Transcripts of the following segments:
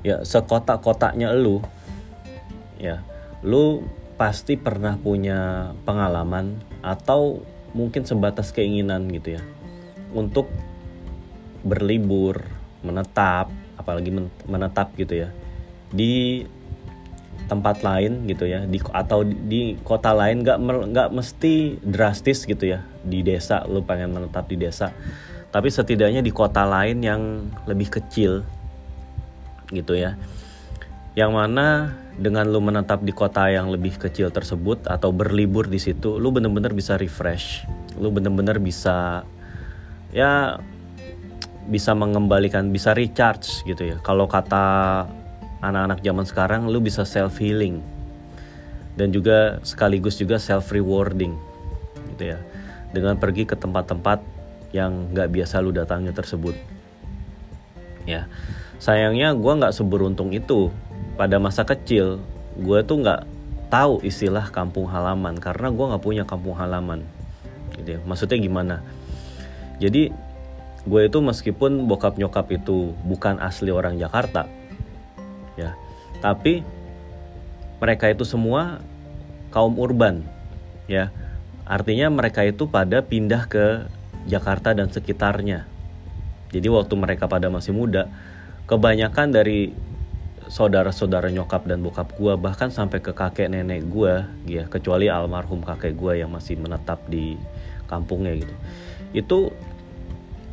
ya sekotak-kotaknya lu ya lu pasti pernah punya pengalaman atau mungkin sebatas keinginan gitu ya untuk berlibur menetap apalagi menetap gitu ya di tempat lain gitu ya di atau di kota lain nggak nggak mesti drastis gitu ya di desa lu pengen menetap di desa tapi setidaknya di kota lain yang lebih kecil gitu ya. Yang mana dengan lu menetap di kota yang lebih kecil tersebut atau berlibur di situ lu bener-bener bisa refresh. Lu bener-bener bisa ya bisa mengembalikan bisa recharge gitu ya. Kalau kata anak-anak zaman sekarang lu bisa self healing dan juga sekaligus juga self rewarding gitu ya. Dengan pergi ke tempat-tempat yang nggak biasa lu datangi tersebut. Ya sayangnya gue nggak seberuntung itu. Pada masa kecil gue tuh nggak tahu istilah kampung halaman karena gue nggak punya kampung halaman. Gitu ya. Maksudnya gimana? Jadi gue itu meskipun bokap nyokap itu bukan asli orang Jakarta ya tapi mereka itu semua kaum urban ya. Artinya mereka itu pada pindah ke Jakarta dan sekitarnya. Jadi waktu mereka pada masih muda, kebanyakan dari saudara-saudara nyokap dan bokap gue bahkan sampai ke kakek nenek gue ya kecuali almarhum kakek gue yang masih menetap di kampungnya gitu. Itu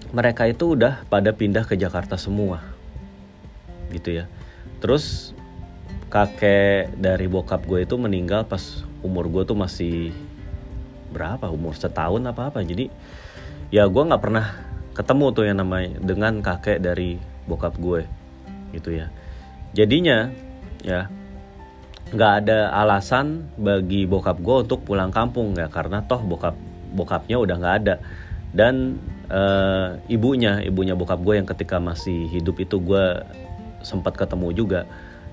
mereka itu udah pada pindah ke Jakarta semua gitu ya. Terus kakek dari bokap gue itu meninggal pas umur gue tuh masih berapa? Umur setahun apa apa. Jadi ya gue nggak pernah ketemu tuh yang namanya dengan kakek dari bokap gue gitu ya. Jadinya ya nggak ada alasan bagi bokap gue untuk pulang kampung ya karena toh bokap bokapnya udah nggak ada. Dan e, ibunya ibunya bokap gue yang ketika masih hidup itu gue sempat ketemu juga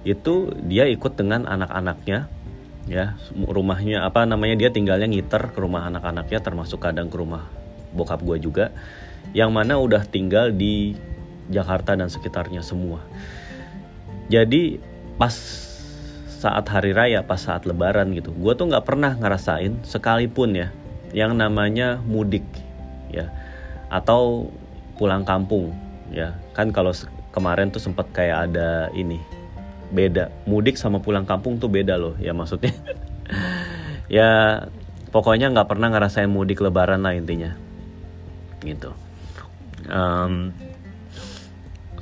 itu dia ikut dengan anak-anaknya ya rumahnya apa namanya dia tinggalnya ngiter ke rumah anak-anaknya termasuk kadang ke rumah bokap gue juga yang mana udah tinggal di Jakarta dan sekitarnya semua. Jadi pas saat hari raya pas saat lebaran gitu gue tuh nggak pernah ngerasain sekalipun ya yang namanya mudik ya. Atau pulang kampung ya. Kan kalau kemarin tuh sempat kayak ada ini beda. Mudik sama pulang kampung tuh beda loh ya maksudnya. Ya pokoknya nggak pernah ngerasain mudik lebaran lah intinya. Gitu. Um,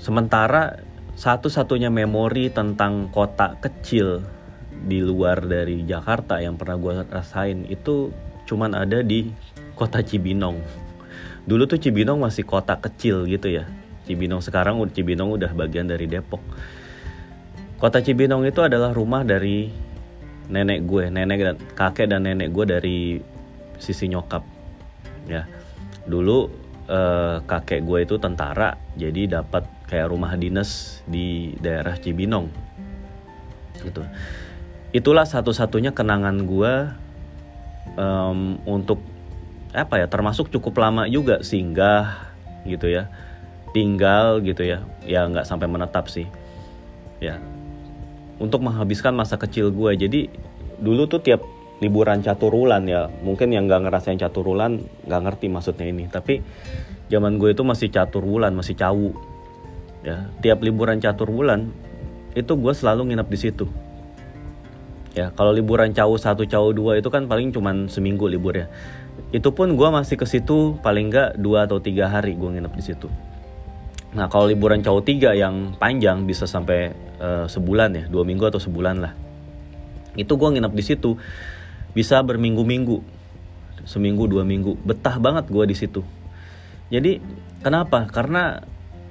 sementara satu-satunya memori tentang kota kecil di luar dari Jakarta yang pernah gue rasain itu cuman ada di kota Cibinong. Dulu tuh Cibinong masih kota kecil gitu ya. Cibinong sekarang Cibinong udah bagian dari Depok. Kota Cibinong itu adalah rumah dari nenek gue nenek dan kakek dan nenek gue dari sisi nyokap ya. Dulu eh, kakek gue itu tentara jadi dapat kayak rumah dinas di daerah Cibinong. Gitu. Itulah satu-satunya kenangan gue um, untuk apa ya termasuk cukup lama juga singgah gitu ya. Tinggal gitu ya. Ya nggak sampai menetap sih. Ya. Untuk menghabiskan masa kecil gue jadi dulu tuh tiap liburan catur bulan ya. Mungkin yang nggak ngerasain catur bulan nggak ngerti maksudnya ini. Tapi zaman gue itu masih catur bulan masih cawu ya tiap liburan catur bulan itu gue selalu nginep di situ. Ya kalau liburan cawu satu cawu dua itu kan paling cuman seminggu libur ya itu pun gue masih ke situ paling nggak dua atau tiga hari gue nginep di situ. Nah kalau liburan cawu tiga yang panjang bisa sampai uh, sebulan ya dua minggu atau sebulan lah. Itu gue nginep di situ bisa berminggu-minggu. Seminggu dua minggu betah banget gue di situ. Jadi kenapa? Karena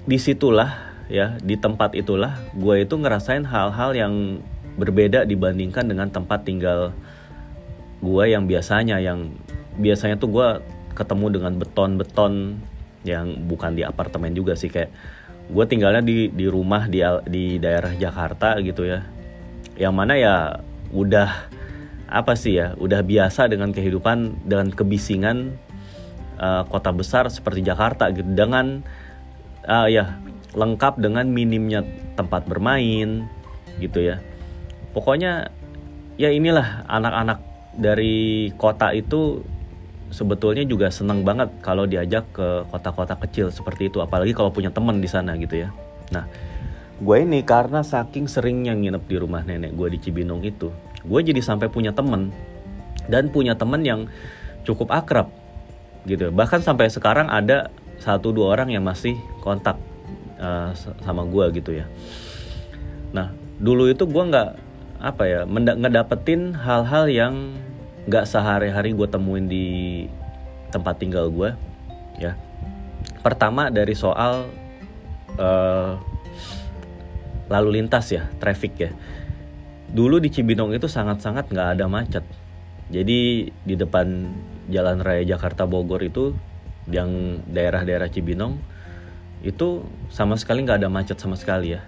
di situlah ya di tempat itulah gue itu ngerasain hal-hal yang berbeda dibandingkan dengan tempat tinggal gue yang biasanya yang biasanya tuh gue ketemu dengan beton-beton yang bukan di apartemen juga sih kayak gue tinggalnya di di rumah di di daerah Jakarta gitu ya. Yang mana ya udah apa sih ya udah biasa dengan kehidupan dengan kebisingan uh, kota besar seperti Jakarta gitu dengan uh, ya lengkap dengan minimnya tempat bermain gitu ya. Pokoknya ya inilah anak-anak dari kota itu sebetulnya juga senang banget kalau diajak ke kota-kota kecil seperti itu apalagi kalau punya teman di sana gitu ya. Nah gue ini karena saking seringnya nginep di rumah nenek gue di Cibinong itu gue jadi sampai punya temen dan punya temen yang cukup akrab gitu. Bahkan sampai sekarang ada satu dua orang yang masih kontak uh, sama gue gitu ya. Nah dulu itu gue nggak apa ya ngedapetin hal-hal yang nggak sehari-hari gue temuin di tempat tinggal gue ya. Pertama dari soal uh, lalu lintas ya traffic ya. Dulu di Cibinong itu sangat-sangat nggak ada macet. Jadi di depan Jalan Raya Jakarta Bogor itu yang daerah-daerah Cibinong itu sama sekali nggak ada macet sama sekali ya.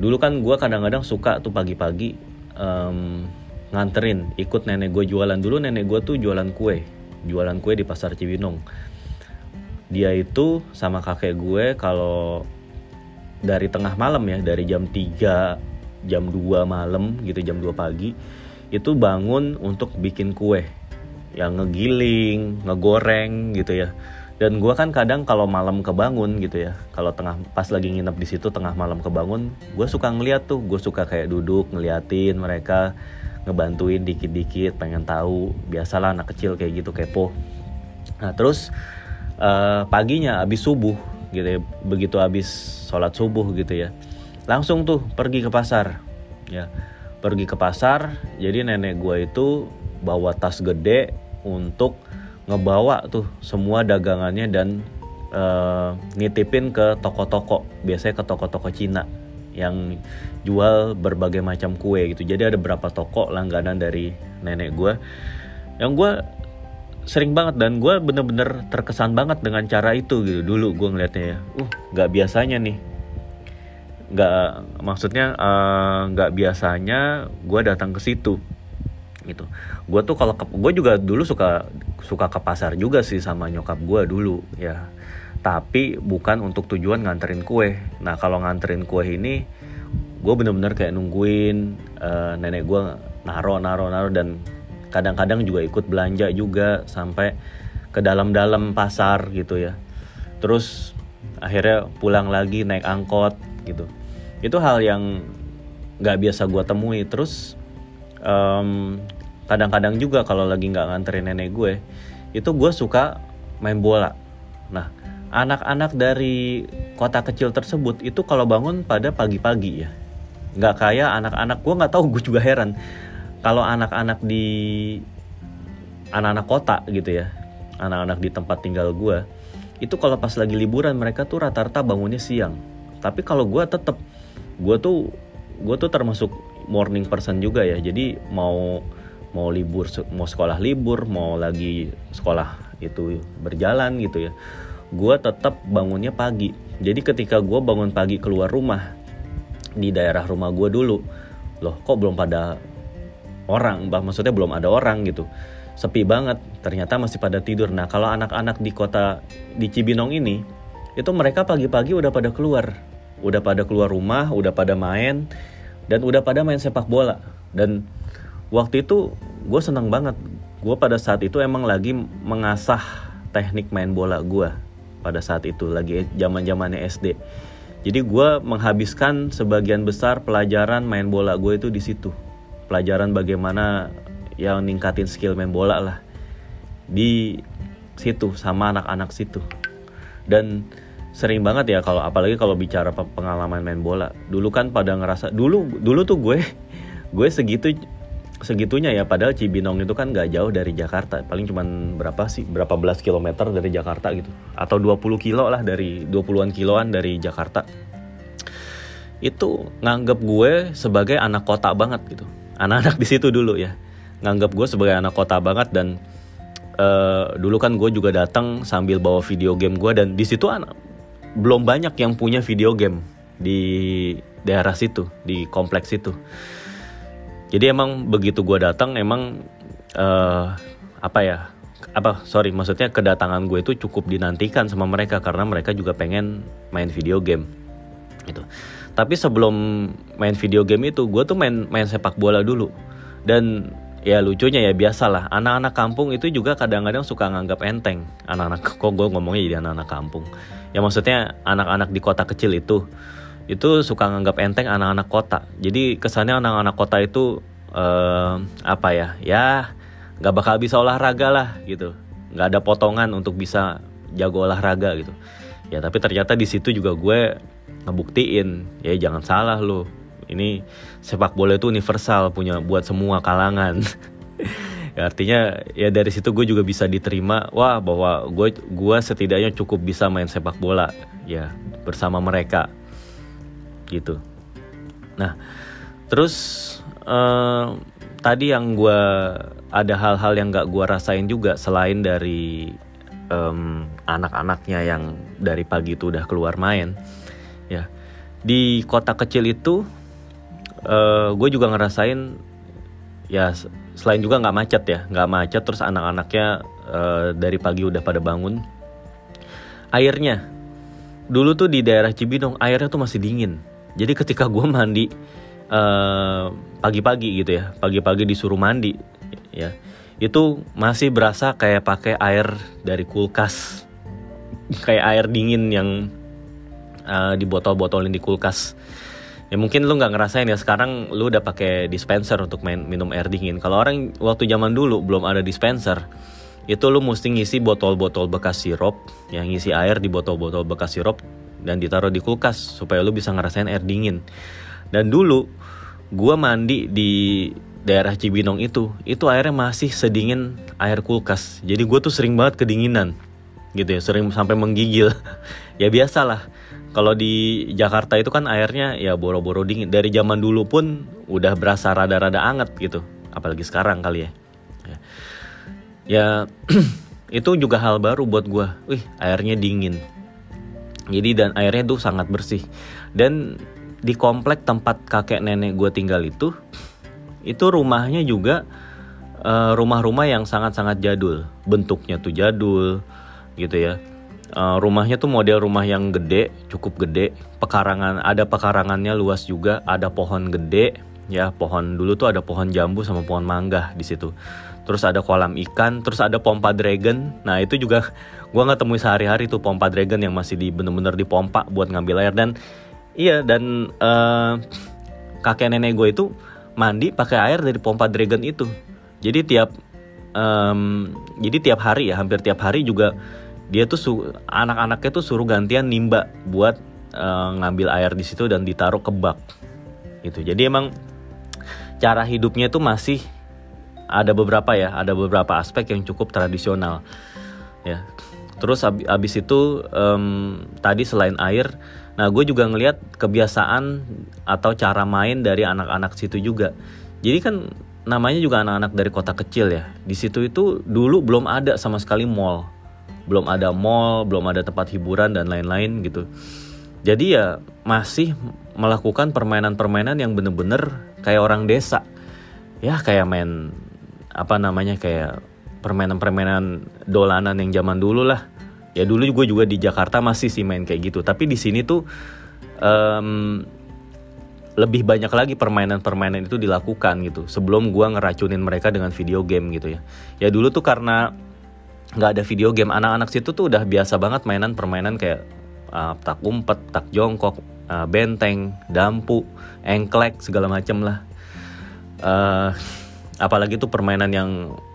Dulu kan gue kadang-kadang suka tuh pagi-pagi um, nganterin ikut nenek gue jualan. Dulu nenek gue tuh jualan kue jualan kue di pasar Cibinong. Dia itu sama kakek gue kalau dari tengah malam ya dari jam 3 jam 2 malam gitu jam 2 pagi itu bangun untuk bikin kue yang ngegiling ngegoreng gitu ya. Dan gue kan kadang kalau malam kebangun gitu ya kalau tengah pas lagi nginep di situ tengah malam kebangun gue suka ngeliat tuh gue suka kayak duduk ngeliatin mereka ngebantuin dikit-dikit pengen tahu. Biasalah anak kecil kayak gitu kepo. Nah terus uh, paginya abis subuh gitu ya begitu abis sholat subuh gitu ya langsung tuh pergi ke pasar ya. Pergi ke pasar jadi nenek gue itu bawa tas gede untuk ngebawa tuh semua dagangannya dan uh, nitipin ke toko-toko. Biasanya ke toko-toko Cina yang jual berbagai macam kue gitu. Jadi ada beberapa toko langganan dari nenek gue yang gue sering banget dan gue bener-bener terkesan banget dengan cara itu gitu. Dulu gue ngeliatnya ya uh nggak biasanya nih. Nggak maksudnya eh, nggak uh, biasanya gue datang ke situ gitu. Gue tuh kalau gue juga dulu suka suka ke pasar juga sih sama nyokap gue dulu ya. Tapi bukan untuk tujuan nganterin kue. Nah kalau nganterin kue ini gue bener-bener kayak nungguin uh, nenek gue naro naro naro dan kadang-kadang juga ikut belanja juga sampai ke dalam-dalam pasar gitu ya. Terus akhirnya pulang lagi naik angkot gitu. Itu hal yang nggak biasa gue temui. Terus um, kadang-kadang juga kalau lagi nggak nganterin nenek gue itu gue suka main bola. Nah anak-anak dari kota kecil tersebut itu kalau bangun pada pagi-pagi ya. Nggak kayak anak-anak gue nggak tahu gue juga heran. Kalau anak-anak di anak-anak kota gitu ya anak-anak di tempat tinggal gue itu kalau pas lagi liburan mereka tuh rata-rata bangunnya siang. Tapi kalau gue tetep gue tuh gue tuh termasuk morning person juga ya. Jadi mau mau libur mau sekolah libur mau lagi sekolah itu berjalan gitu ya. Gue tetap bangunnya pagi. Jadi ketika gue bangun pagi keluar rumah di daerah rumah gue dulu loh kok belum pada orang? Bah maksudnya belum ada orang gitu. Sepi banget ternyata masih pada tidur. Nah kalau anak-anak di kota di Cibinong ini itu mereka pagi-pagi udah pada keluar. Udah pada keluar rumah udah pada main dan udah pada main sepak bola. Dan waktu itu gue seneng banget. Gue pada saat itu emang lagi mengasah teknik main bola gue pada saat itu lagi zaman zamannya SD jadi gue menghabiskan sebagian besar pelajaran main bola gue itu di situ. Pelajaran bagaimana yang ningkatin skill main bola lah di situ sama anak-anak situ. Dan sering banget ya kalau apalagi kalau bicara pengalaman main bola. Dulu kan pada ngerasa dulu dulu tuh gue gue segitu segitunya ya. Padahal Cibinong itu kan gak jauh dari Jakarta. Paling cuman berapa sih berapa belas kilometer dari Jakarta gitu. Atau 20 kilo lah dari 20-an kiloan dari Jakarta. Itu nganggap gue sebagai anak kota banget gitu. Anak-anak di situ dulu ya. Nganggap gue sebagai anak kota banget dan uh, dulu kan gue juga datang sambil bawa video game gue dan di situ anak belum banyak yang punya video game di daerah situ di kompleks itu jadi emang begitu gue datang emang uh, apa ya apa sorry maksudnya kedatangan gue itu cukup dinantikan sama mereka karena mereka juga pengen main video game gitu. Tapi sebelum main video game itu gue tuh main main sepak bola dulu. Dan ya lucunya ya biasalah. Anak-anak kampung itu juga kadang-kadang suka nganggap enteng. Anak-anak kok gue ngomongnya jadi anak-anak kampung? Ya maksudnya anak-anak di kota kecil itu itu suka nganggap enteng anak-anak kota. Jadi kesannya anak-anak kota itu uh, apa ya ya nggak bakal bisa olahraga lah gitu. Nggak ada potongan untuk bisa jago olahraga gitu. Ya tapi ternyata di situ juga gue ngebuktiin ya jangan salah lo ini sepak bola itu universal punya buat semua kalangan. Ya, artinya ya dari situ gue juga bisa diterima wah bahwa gue gue setidaknya cukup bisa main sepak bola ya bersama mereka. Gitu. Nah terus uh, tadi yang gue ada hal-hal yang gak gue rasain juga selain dari um, anak-anaknya yang dari pagi itu udah keluar main ya. Di kota kecil itu uh, eh, gue juga ngerasain ya selain juga nggak macet ya nggak macet terus anak-anaknya uh, dari pagi udah pada bangun. Airnya dulu tuh di daerah Cibinong airnya tuh masih dingin. Jadi ketika gue mandi pagi pagi-pagi gitu ya pagi-pagi disuruh mandi ya itu masih berasa kayak pakai air dari kulkas. Kayak air dingin yang uh, di botol-botolin di kulkas ya mungkin lu nggak ngerasain ya sekarang lu udah pakai dispenser untuk main minum air dingin. Kalau orang waktu zaman dulu belum ada dispenser itu lu mesti ngisi botol-botol bekas sirup yang ngisi air di botol-botol bekas sirup dan ditaruh di kulkas supaya lu bisa ngerasain air dingin. Dan dulu gue mandi di daerah Cibinong itu itu airnya masih sedingin air kulkas. Jadi gue tuh sering banget kedinginan gitu ya sering sampai menggigil. Ya biasalah kalau di Jakarta itu kan airnya ya boro-boro dingin. Dari zaman dulu pun udah berasa rada-rada anget gitu. Apalagi sekarang kali ya. Ya, ya itu juga hal baru buat gue wih airnya dingin. Jadi dan airnya tuh sangat bersih. Dan di komplek tempat kakek nenek gue tinggal itu itu rumahnya juga uh, rumah-rumah yang sangat-sangat jadul. Bentuknya tuh jadul gitu ya uh, rumahnya tuh model rumah yang gede cukup gede. Pekarangan ada pekarangannya luas juga. Ada pohon gede ya. Pohon dulu tuh ada pohon jambu sama pohon mangga di situ. Terus ada kolam ikan terus ada pompa dragon. Nah itu juga gue nggak temui sehari-hari tuh pompa dragon yang masih di bener-bener dipompa buat ngambil air. Dan Iya dan uh, kakek nenek gue itu mandi pakai air dari pompa dragon itu. Jadi tiap um, jadi tiap hari ya hampir tiap hari juga dia tuh anak-anaknya tuh suruh gantian nimba buat uh, ngambil air di situ dan ditaruh ke bak. Gitu. Jadi emang cara hidupnya itu masih ada beberapa ya, ada beberapa aspek yang cukup tradisional. Ya. Terus ab abis itu um, tadi selain air Nah, gue juga ngelihat kebiasaan atau cara main dari anak-anak situ juga. Jadi kan namanya juga anak-anak dari kota kecil ya. Di situ itu dulu belum ada sama sekali mall. Belum ada mall, belum ada tempat hiburan dan lain-lain gitu. Jadi ya masih melakukan permainan-permainan yang bener-bener kayak orang desa. Ya kayak main apa namanya kayak permainan-permainan dolanan yang zaman dulu lah ya dulu gue juga di Jakarta masih sih main kayak gitu tapi di sini tuh um, lebih banyak lagi permainan-permainan itu dilakukan gitu sebelum gue ngeracunin mereka dengan video game gitu ya ya dulu tuh karena nggak ada video game. Anak-anak situ tuh udah biasa banget mainan permainan kayak uh, tak umpet tak jongkok uh, benteng dampu engklek segala macem lah. Uh, apalagi tuh permainan yang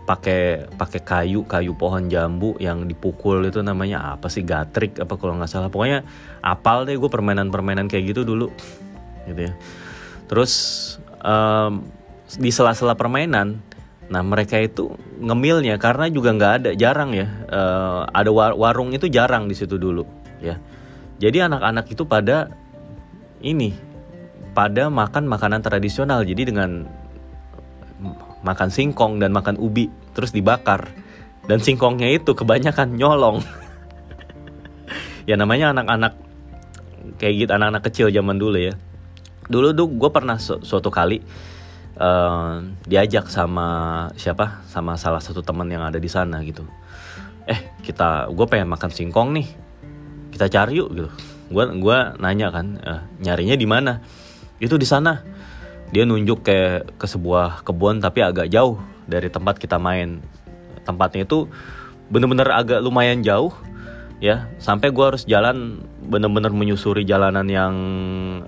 pakai pakai kayu kayu pohon jambu yang dipukul itu namanya apa sih? Gatrik apa kalau nggak salah. Pokoknya apal deh gue permainan permainan kayak gitu dulu gitu ya. Terus um, di sela-sela permainan nah mereka itu ngemilnya karena juga nggak ada jarang ya. Uh, ada war warung itu jarang di situ dulu ya. Jadi anak-anak itu pada ini pada makan makanan tradisional. Jadi dengan makan singkong dan makan ubi terus dibakar. Dan singkongnya itu kebanyakan nyolong. Ya namanya anak-anak kayak gitu anak-anak kecil zaman dulu ya. Dulu tuh gue pernah su suatu kali uh, diajak sama siapa? Sama salah satu teman yang ada di sana gitu. Eh kita gue pengen makan singkong nih. Kita cari yuk gitu. Gue gua nanya kan uh, nyarinya di mana? Itu di sana. Dia nunjuk ke ke sebuah kebun tapi agak jauh dari tempat kita main. Tempatnya itu bener-bener agak lumayan jauh ya. Sampai gue harus jalan bener-bener menyusuri jalanan yang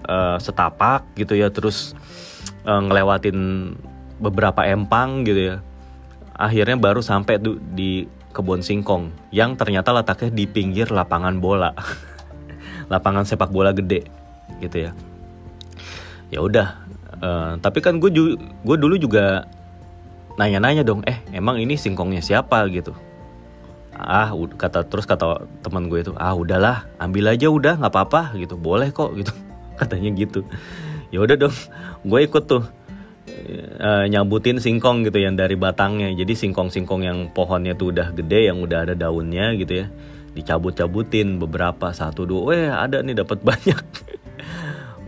uh, setapak gitu ya. Terus uh, ngelewatin beberapa empang gitu ya. Akhirnya baru sampai tuh di kebun singkong yang ternyata letaknya di pinggir lapangan bola. Lapangan sepak bola gede gitu ya. Ya udah uh, tapi kan gue gue dulu juga nanya-nanya dong eh emang ini singkongnya siapa? gitu. Ah kata terus kata teman gue itu ah udahlah ambil aja udah nggak apa-apa gitu. Boleh kok gitu. Katanya gitu ya udah dong gue ikut tuh uh, nyambutin singkong gitu yang dari batangnya. Jadi singkong-singkong yang pohonnya tuh udah gede yang udah ada daunnya gitu ya dicabut-cabutin beberapa satu dua weh ada nih dapat banyak.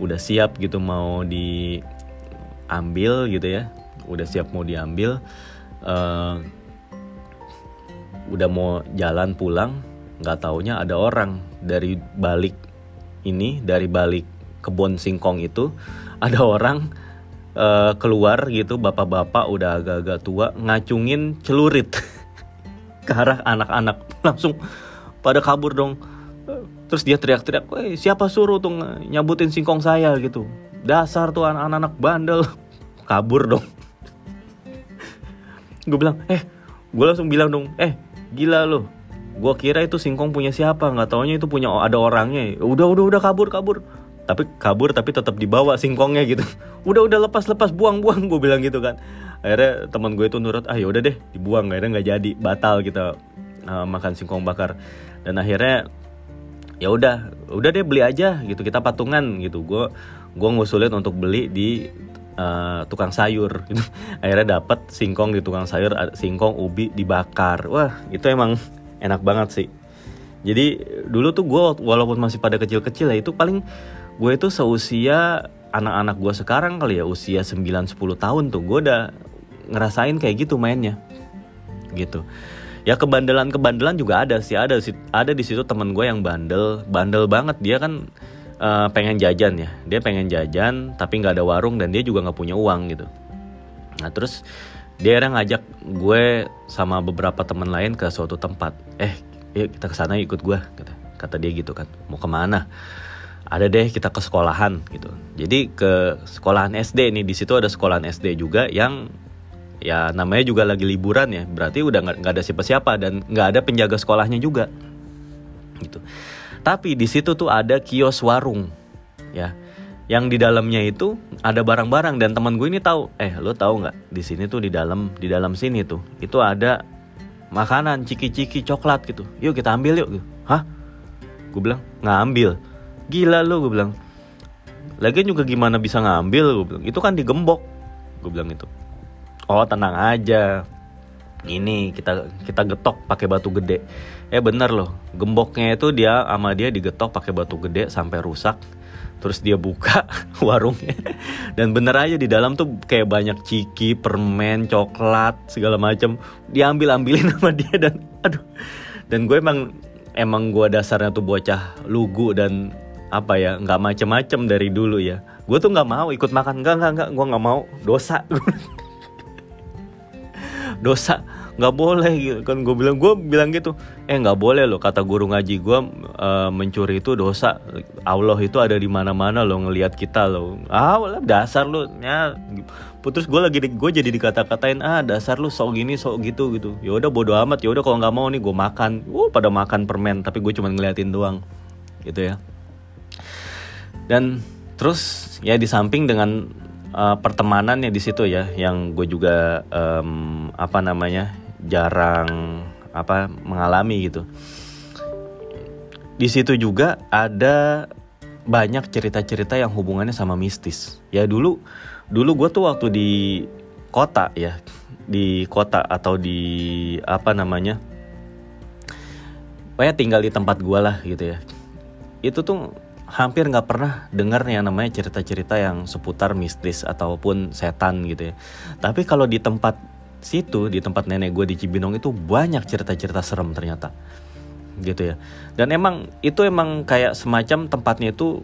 Udah siap gitu mau diambil gitu ya udah siap mau diambil uh, udah mau jalan pulang nggak taunya ada orang dari balik ini dari balik kebun singkong itu ada orang uh, keluar gitu bapak-bapak udah agak-agak tua ngacungin celurit ke arah anak-anak. Langsung pada kabur dong. Terus dia teriak-teriak siapa suruh tuh nyabutin singkong saya? gitu. Dasar tuh anak-anak bandel. Kabur dong. Gue bilang eh gue langsung bilang dong eh gila lo gue kira itu singkong punya siapa nggak taunya itu punya ada orangnya. Udah udah udah kabur kabur tapi kabur tapi tetap dibawa singkongnya gitu. Udah udah lepas lepas buang buang gue bilang gitu kan. Akhirnya teman gue itu nurut ah ya udah deh dibuang akhirnya nggak jadi batal kita uh, makan singkong bakar. Dan akhirnya ya udah udah deh beli aja gitu kita patungan gitu. Gue gue ngusulin untuk beli di uh, tukang sayur gitu. akhirnya dapat singkong di tukang sayur singkong ubi dibakar. Wah itu emang enak banget sih. Jadi dulu tuh gue walaupun masih pada kecil-kecil ya itu paling gue itu seusia anak-anak gue sekarang kali ya usia 9-10 tahun tuh. Gue udah ngerasain kayak gitu mainnya. Gitu. Ya kebandelan kebandelan juga ada sih. Ada ada di situ temen gue yang bandel. Bandel banget. Dia kan uh, pengen jajan ya. Dia pengen jajan tapi nggak ada warung dan dia juga nggak punya uang gitu. Nah terus dia yang ngajak gue sama beberapa teman lain ke suatu tempat. Eh yuk kita ke sana ikut gue kata kata dia gitu kan. Mau ke mana ada deh kita ke sekolahan gitu jadi ke sekolahan SD nih di situ ada sekolahan SD juga yang ya namanya juga lagi liburan ya berarti udah nggak ada siapa-siapa dan nggak ada penjaga sekolahnya juga gitu tapi di situ tuh ada kios warung, ya. Yang di dalamnya itu ada barang-barang dan teman gue ini tahu, eh lo tahu nggak di sini tuh di dalam di dalam sini tuh itu ada makanan ciki-ciki coklat gitu. Yuk kita ambil yuk. Gitu. Hah? Gue bilang ngambil. Gila lo gue bilang. Lagian juga gimana bisa ngambil gue bilang. Itu kan digembok. Gue bilang itu. Oh tenang aja ini kita kita getok pakai batu gede eh bener loh gemboknya itu dia sama dia digetok pakai batu gede sampai rusak terus dia buka warungnya dan bener aja di dalam tuh kayak banyak ciki permen coklat segala macam diambil ambilin sama dia dan aduh dan gue emang emang gue dasarnya tuh bocah lugu dan apa ya nggak macem-macem dari dulu ya. Gue tuh nggak mau ikut makan. Nggak nggak nggak. Gue nggak mau. Dosa. Dosa. Nggak boleh. Gitu kan gue bilang gue bilang gitu. Eh nggak boleh loh kata guru ngaji gue uh, mencuri itu dosa. Allah itu ada di mana mana lo ngelihat kita lo ah dasar lo ya. Putus gue lagi gue jadi dikata-katain ah dasar lu sok gini sok gitu gitu. Ya udah bodo amat. Ya udah kalau nggak mau nih gue makan. Uh pada makan permen tapi gue cuma ngeliatin doang. Gitu ya dan terus ya di samping dengan uh, pertemanannya di situ ya yang gue juga um, apa namanya jarang apa mengalami gitu. Di situ juga ada banyak cerita-cerita yang hubungannya sama mistis. Ya dulu dulu gue tuh waktu di kota ya di kota atau di apa namanya kayak tinggal di tempat gue lah gitu ya. Itu tuh hampir nggak pernah dengar yang namanya cerita-cerita yang seputar mistis ataupun setan gitu ya. Tapi kalau di tempat situ, di tempat nenek gue di Cibinong itu banyak cerita-cerita serem ternyata, gitu ya. Dan emang itu emang kayak semacam tempatnya itu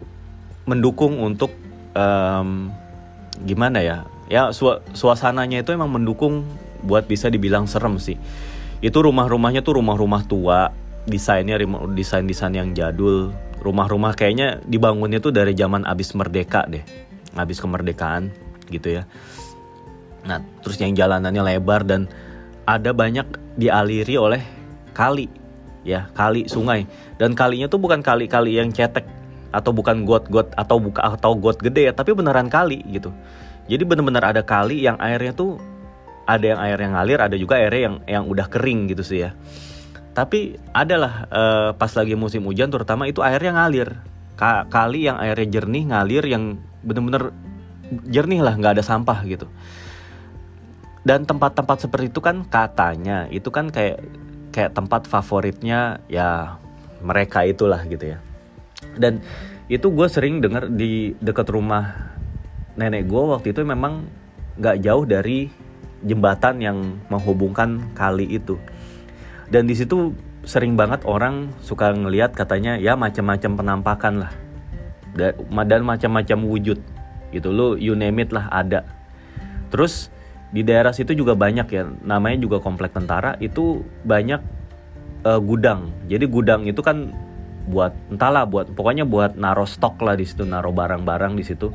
mendukung untuk um, gimana ya? Ya su suasananya itu emang mendukung buat bisa dibilang serem sih. Itu rumah-rumahnya tuh rumah-rumah tua, desainnya desain-desain yang jadul, rumah-rumah kayaknya dibangunnya tuh dari zaman abis merdeka deh. Abis kemerdekaan gitu ya. Nah terus yang jalanannya lebar dan ada banyak dialiri oleh kali ya kali sungai. Dan kalinya tuh bukan kali-kali yang cetek atau bukan got-got atau buka atau got gede ya tapi beneran kali gitu. Jadi bener-bener ada kali yang airnya tuh ada yang air yang ngalir ada juga airnya yang yang udah kering gitu sih ya tapi adalah uh, pas lagi musim hujan terutama itu airnya ngalir. Ka kali yang airnya jernih ngalir yang bener-bener jernih lah nggak ada sampah gitu. Dan tempat-tempat seperti itu kan katanya itu kan kayak kayak tempat favoritnya ya mereka itulah gitu ya. Dan itu gue sering dengar di dekat rumah nenek gue waktu itu memang nggak jauh dari jembatan yang menghubungkan kali itu dan di situ sering banget orang suka ngelihat katanya ya macam-macam penampakan lah. Dan macam-macam wujud gitu. Lo you name it lah ada. Terus di daerah situ juga banyak ya. Namanya juga komplek tentara itu banyak uh, gudang. Jadi gudang itu kan buat entahlah buat pokoknya buat naro stok lah di situ naro barang-barang di situ.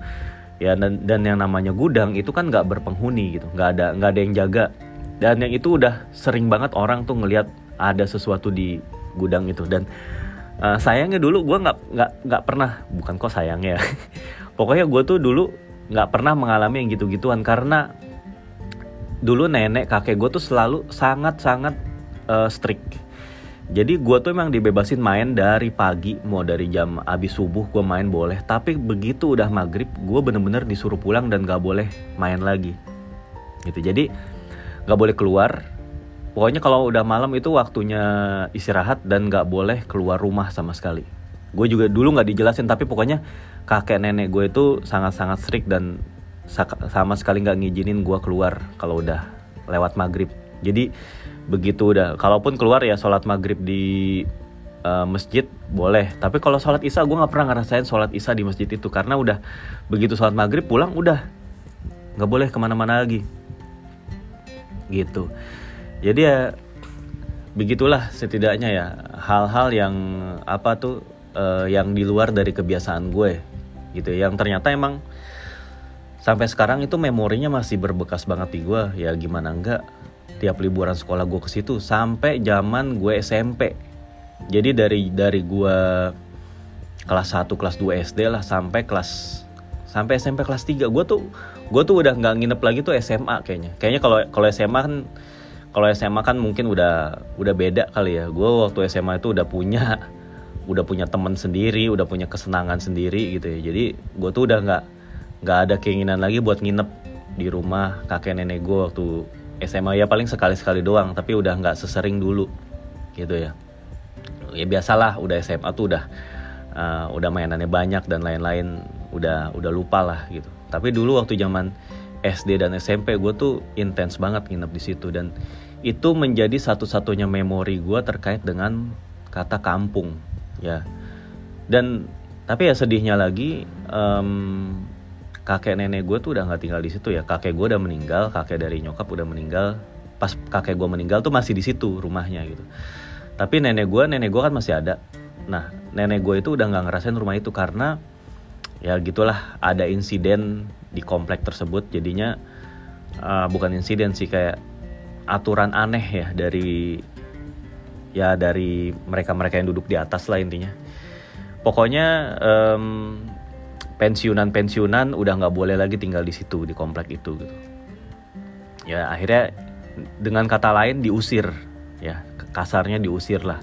Ya dan dan yang namanya gudang itu kan nggak berpenghuni gitu. Nggak ada nggak ada yang jaga. Dan yang itu udah sering banget orang tuh ngelihat ada sesuatu di gudang itu. Dan uh, sayangnya dulu gue nggak nggak nggak pernah bukan kok sayangnya pokoknya gue tuh dulu nggak pernah mengalami yang gitu-gituan karena dulu nenek kakek gue tuh selalu sangat sangat uh, strict. Jadi gue tuh emang dibebasin main dari pagi mau dari jam abis subuh gue main boleh. Tapi begitu udah maghrib gue bener-bener disuruh pulang dan gak boleh main lagi. Gitu. Jadi gak boleh keluar Pokoknya kalau udah malam itu waktunya istirahat dan nggak boleh keluar rumah sama sekali. Gue juga dulu nggak dijelasin tapi pokoknya kakek nenek gue itu sangat-sangat strict dan sama sekali nggak ngizinin gue keluar kalau udah lewat maghrib. Jadi begitu udah, kalaupun keluar ya sholat maghrib di uh, masjid boleh. Tapi kalau sholat isya gue nggak pernah ngerasain sholat isya di masjid itu karena udah begitu sholat maghrib pulang udah nggak boleh ke mana-mana lagi. Gitu jadi ya begitulah setidaknya ya hal-hal yang apa tuh uh, yang di luar dari kebiasaan gue gitu yang ternyata emang sampai sekarang itu memorinya masih berbekas banget di gue. Ya gimana enggak tiap liburan sekolah gue ke situ sampai zaman gue SMP jadi dari dari gue kelas 1 kelas 2 SD lah sampai kelas sampai SMP kelas 3 gue tuh gue tuh udah nggak nginep lagi tuh SMA kayaknya. Kayaknya kalau kalau SMA kan kalau SMA kan mungkin udah udah beda kali ya. Gue waktu SMA itu udah punya udah punya teman sendiri udah punya kesenangan sendiri gitu ya. Jadi gue tuh udah nggak nggak ada keinginan lagi buat nginep di rumah kakek nenek gue waktu SMA ya paling sekali sekali doang tapi udah nggak sesering dulu gitu ya. Ya biasalah udah SMA tuh udah uh, udah mainannya banyak dan lain-lain udah udah lupa lah gitu. Tapi dulu waktu zaman SD dan SMP gue tuh intens banget nginep di situ. Dan itu menjadi satu-satunya memori gue terkait dengan kata kampung ya. Dan tapi ya sedihnya lagi um, kakek nenek gue tuh udah nggak tinggal di situ ya. Kakek gue udah meninggal kakek dari nyokap udah meninggal. Pas kakek gue meninggal tuh masih di situ rumahnya gitu. Tapi nenek gue nenek gue kan masih ada. Nah nenek gue itu udah nggak ngerasain rumah itu karena ya gitulah ada insiden di komplek tersebut jadinya uh, bukan insiden sih kayak aturan aneh ya dari ya dari mereka-mereka yang duduk di atas lah intinya. Pokoknya um, pensiunan-pensiunan udah nggak boleh lagi tinggal di situ di komplek itu gitu. Ya akhirnya dengan kata lain diusir ya kasarnya diusir lah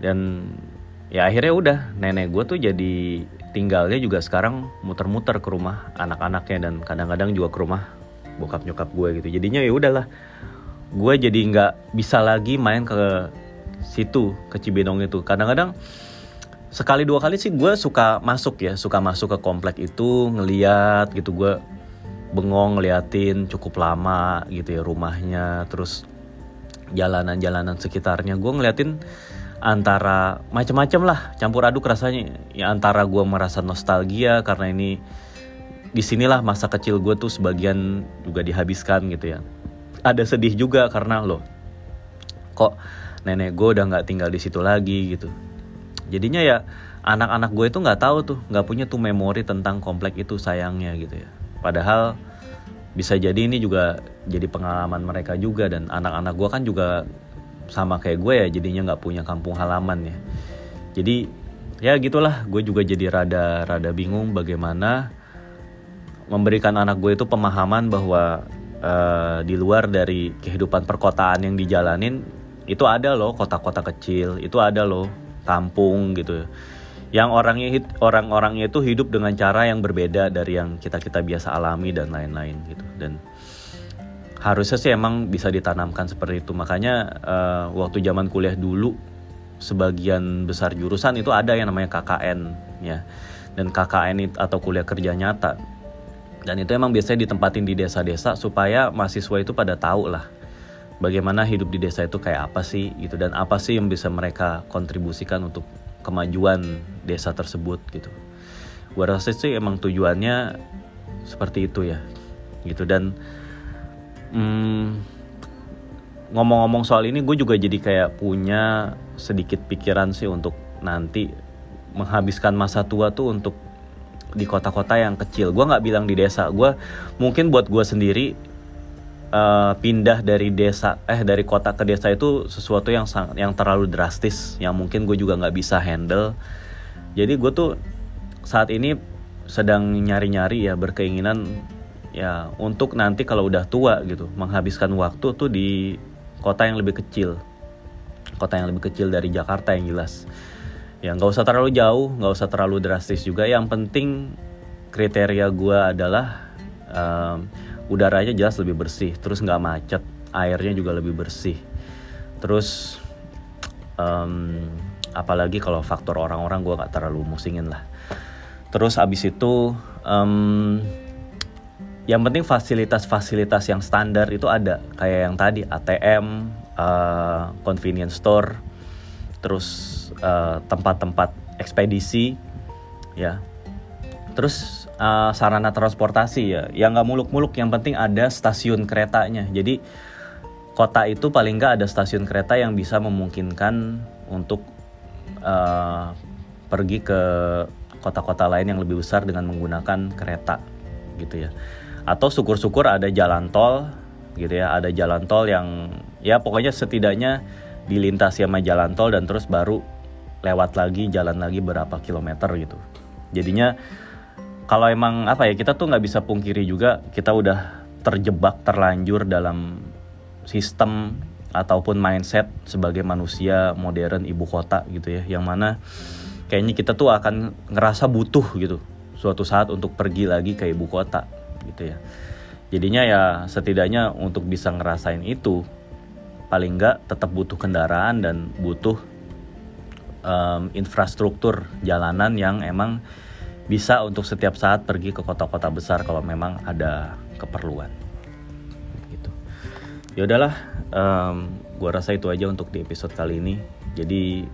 dan ya akhirnya udah nenek gue tuh jadi tinggalnya juga sekarang muter-muter ke rumah anak-anaknya dan kadang-kadang juga ke rumah bokap nyokap gue gitu. Jadinya ya udahlah gue jadi nggak bisa lagi main ke situ ke Cibinong itu. Kadang-kadang sekali dua kali sih gue suka masuk ya suka masuk ke komplek itu ngeliat gitu. Gue bengong ngeliatin cukup lama gitu ya rumahnya terus jalanan-jalanan sekitarnya. Gue ngeliatin antara macam-macam lah campur aduk rasanya. Ya antara gue merasa nostalgia karena ini di sinilah masa kecil gue tuh sebagian juga dihabiskan gitu ya. Ada sedih juga karena lo kok nenek gue udah nggak tinggal di situ lagi gitu. Jadinya ya anak-anak gue itu nggak tahu tuh nggak punya tuh memori tentang komplek itu sayangnya gitu ya. Padahal bisa jadi ini juga jadi pengalaman mereka juga dan anak-anak gue kan juga sama kayak gue ya jadinya nggak punya kampung halaman ya. Jadi ya gitulah gue juga jadi rada rada bingung bagaimana memberikan anak gue itu pemahaman bahwa uh, di luar dari kehidupan perkotaan yang dijalanin itu ada loh kota-kota kecil itu ada loh kampung gitu. Yang orangnya orang-orangnya itu hidup dengan cara yang berbeda dari yang kita kita biasa alami dan lain-lain gitu. Dan harusnya sih emang bisa ditanamkan seperti itu. Makanya uh, waktu zaman kuliah dulu sebagian besar jurusan itu ada yang namanya KKN ya. Dan KKN atau kuliah kerja nyata. Dan itu emang biasanya ditempatin di desa-desa supaya mahasiswa itu pada tahu lah bagaimana hidup di desa itu kayak apa sih gitu. Dan apa sih yang bisa mereka kontribusikan untuk kemajuan desa tersebut gitu. Gua rasa sih emang tujuannya seperti itu ya gitu. Dan hmm, ngomong-ngomong soal ini gue juga jadi kayak punya sedikit pikiran sih untuk nanti menghabiskan masa tua tuh untuk di kota-kota yang kecil. Gue nggak bilang di desa. Gue mungkin buat gue sendiri uh, pindah dari desa eh dari kota ke desa itu sesuatu yang sangat yang terlalu drastis yang mungkin gue juga nggak bisa handle jadi gue tuh saat ini sedang nyari-nyari ya berkeinginan ya untuk nanti kalau udah tua gitu menghabiskan waktu tuh di kota yang lebih kecil. Kota yang lebih kecil dari Jakarta yang jelas. Ya nggak usah terlalu jauh nggak usah terlalu drastis juga. Yang penting kriteria gue adalah um, udaranya jelas lebih bersih terus nggak macet airnya juga lebih bersih. Terus um, apalagi kalau faktor orang-orang gue nggak terlalu musingin lah. Terus abis itu um, yang penting fasilitas-fasilitas yang standar itu ada. Kayak yang tadi ATM uh, convenience store terus uh, tempat-tempat ekspedisi ya. Terus uh, sarana transportasi ya. Yang nggak muluk-muluk yang penting ada stasiun keretanya. Jadi kota itu paling nggak ada stasiun kereta yang bisa memungkinkan untuk uh, pergi ke kota-kota lain yang lebih besar dengan menggunakan kereta gitu ya atau syukur-syukur ada jalan tol gitu ya. Ada jalan tol yang ya pokoknya setidaknya dilintasi sama jalan tol dan terus baru lewat lagi jalan lagi berapa kilometer gitu. Jadinya kalau emang apa ya kita tuh nggak bisa pungkiri juga kita udah terjebak terlanjur dalam sistem ataupun mindset sebagai manusia modern ibu kota gitu ya. Yang mana kayaknya kita tuh akan ngerasa butuh gitu suatu saat untuk pergi lagi ke ibu kota gitu ya. Jadinya ya setidaknya untuk bisa ngerasain itu paling nggak tetap butuh kendaraan dan butuh um, infrastruktur jalanan yang emang bisa untuk setiap saat pergi ke kota-kota besar kalau memang ada keperluan. Gitu. Ya udahlah um, gue rasa itu aja untuk di episode kali ini. Jadi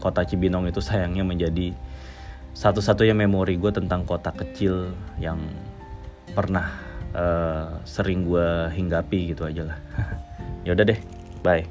kota Cibinong itu sayangnya menjadi satu-satunya memori gue tentang kota kecil yang pernah uh, sering gue hinggapi gitu aja lah. Ya udah deh bye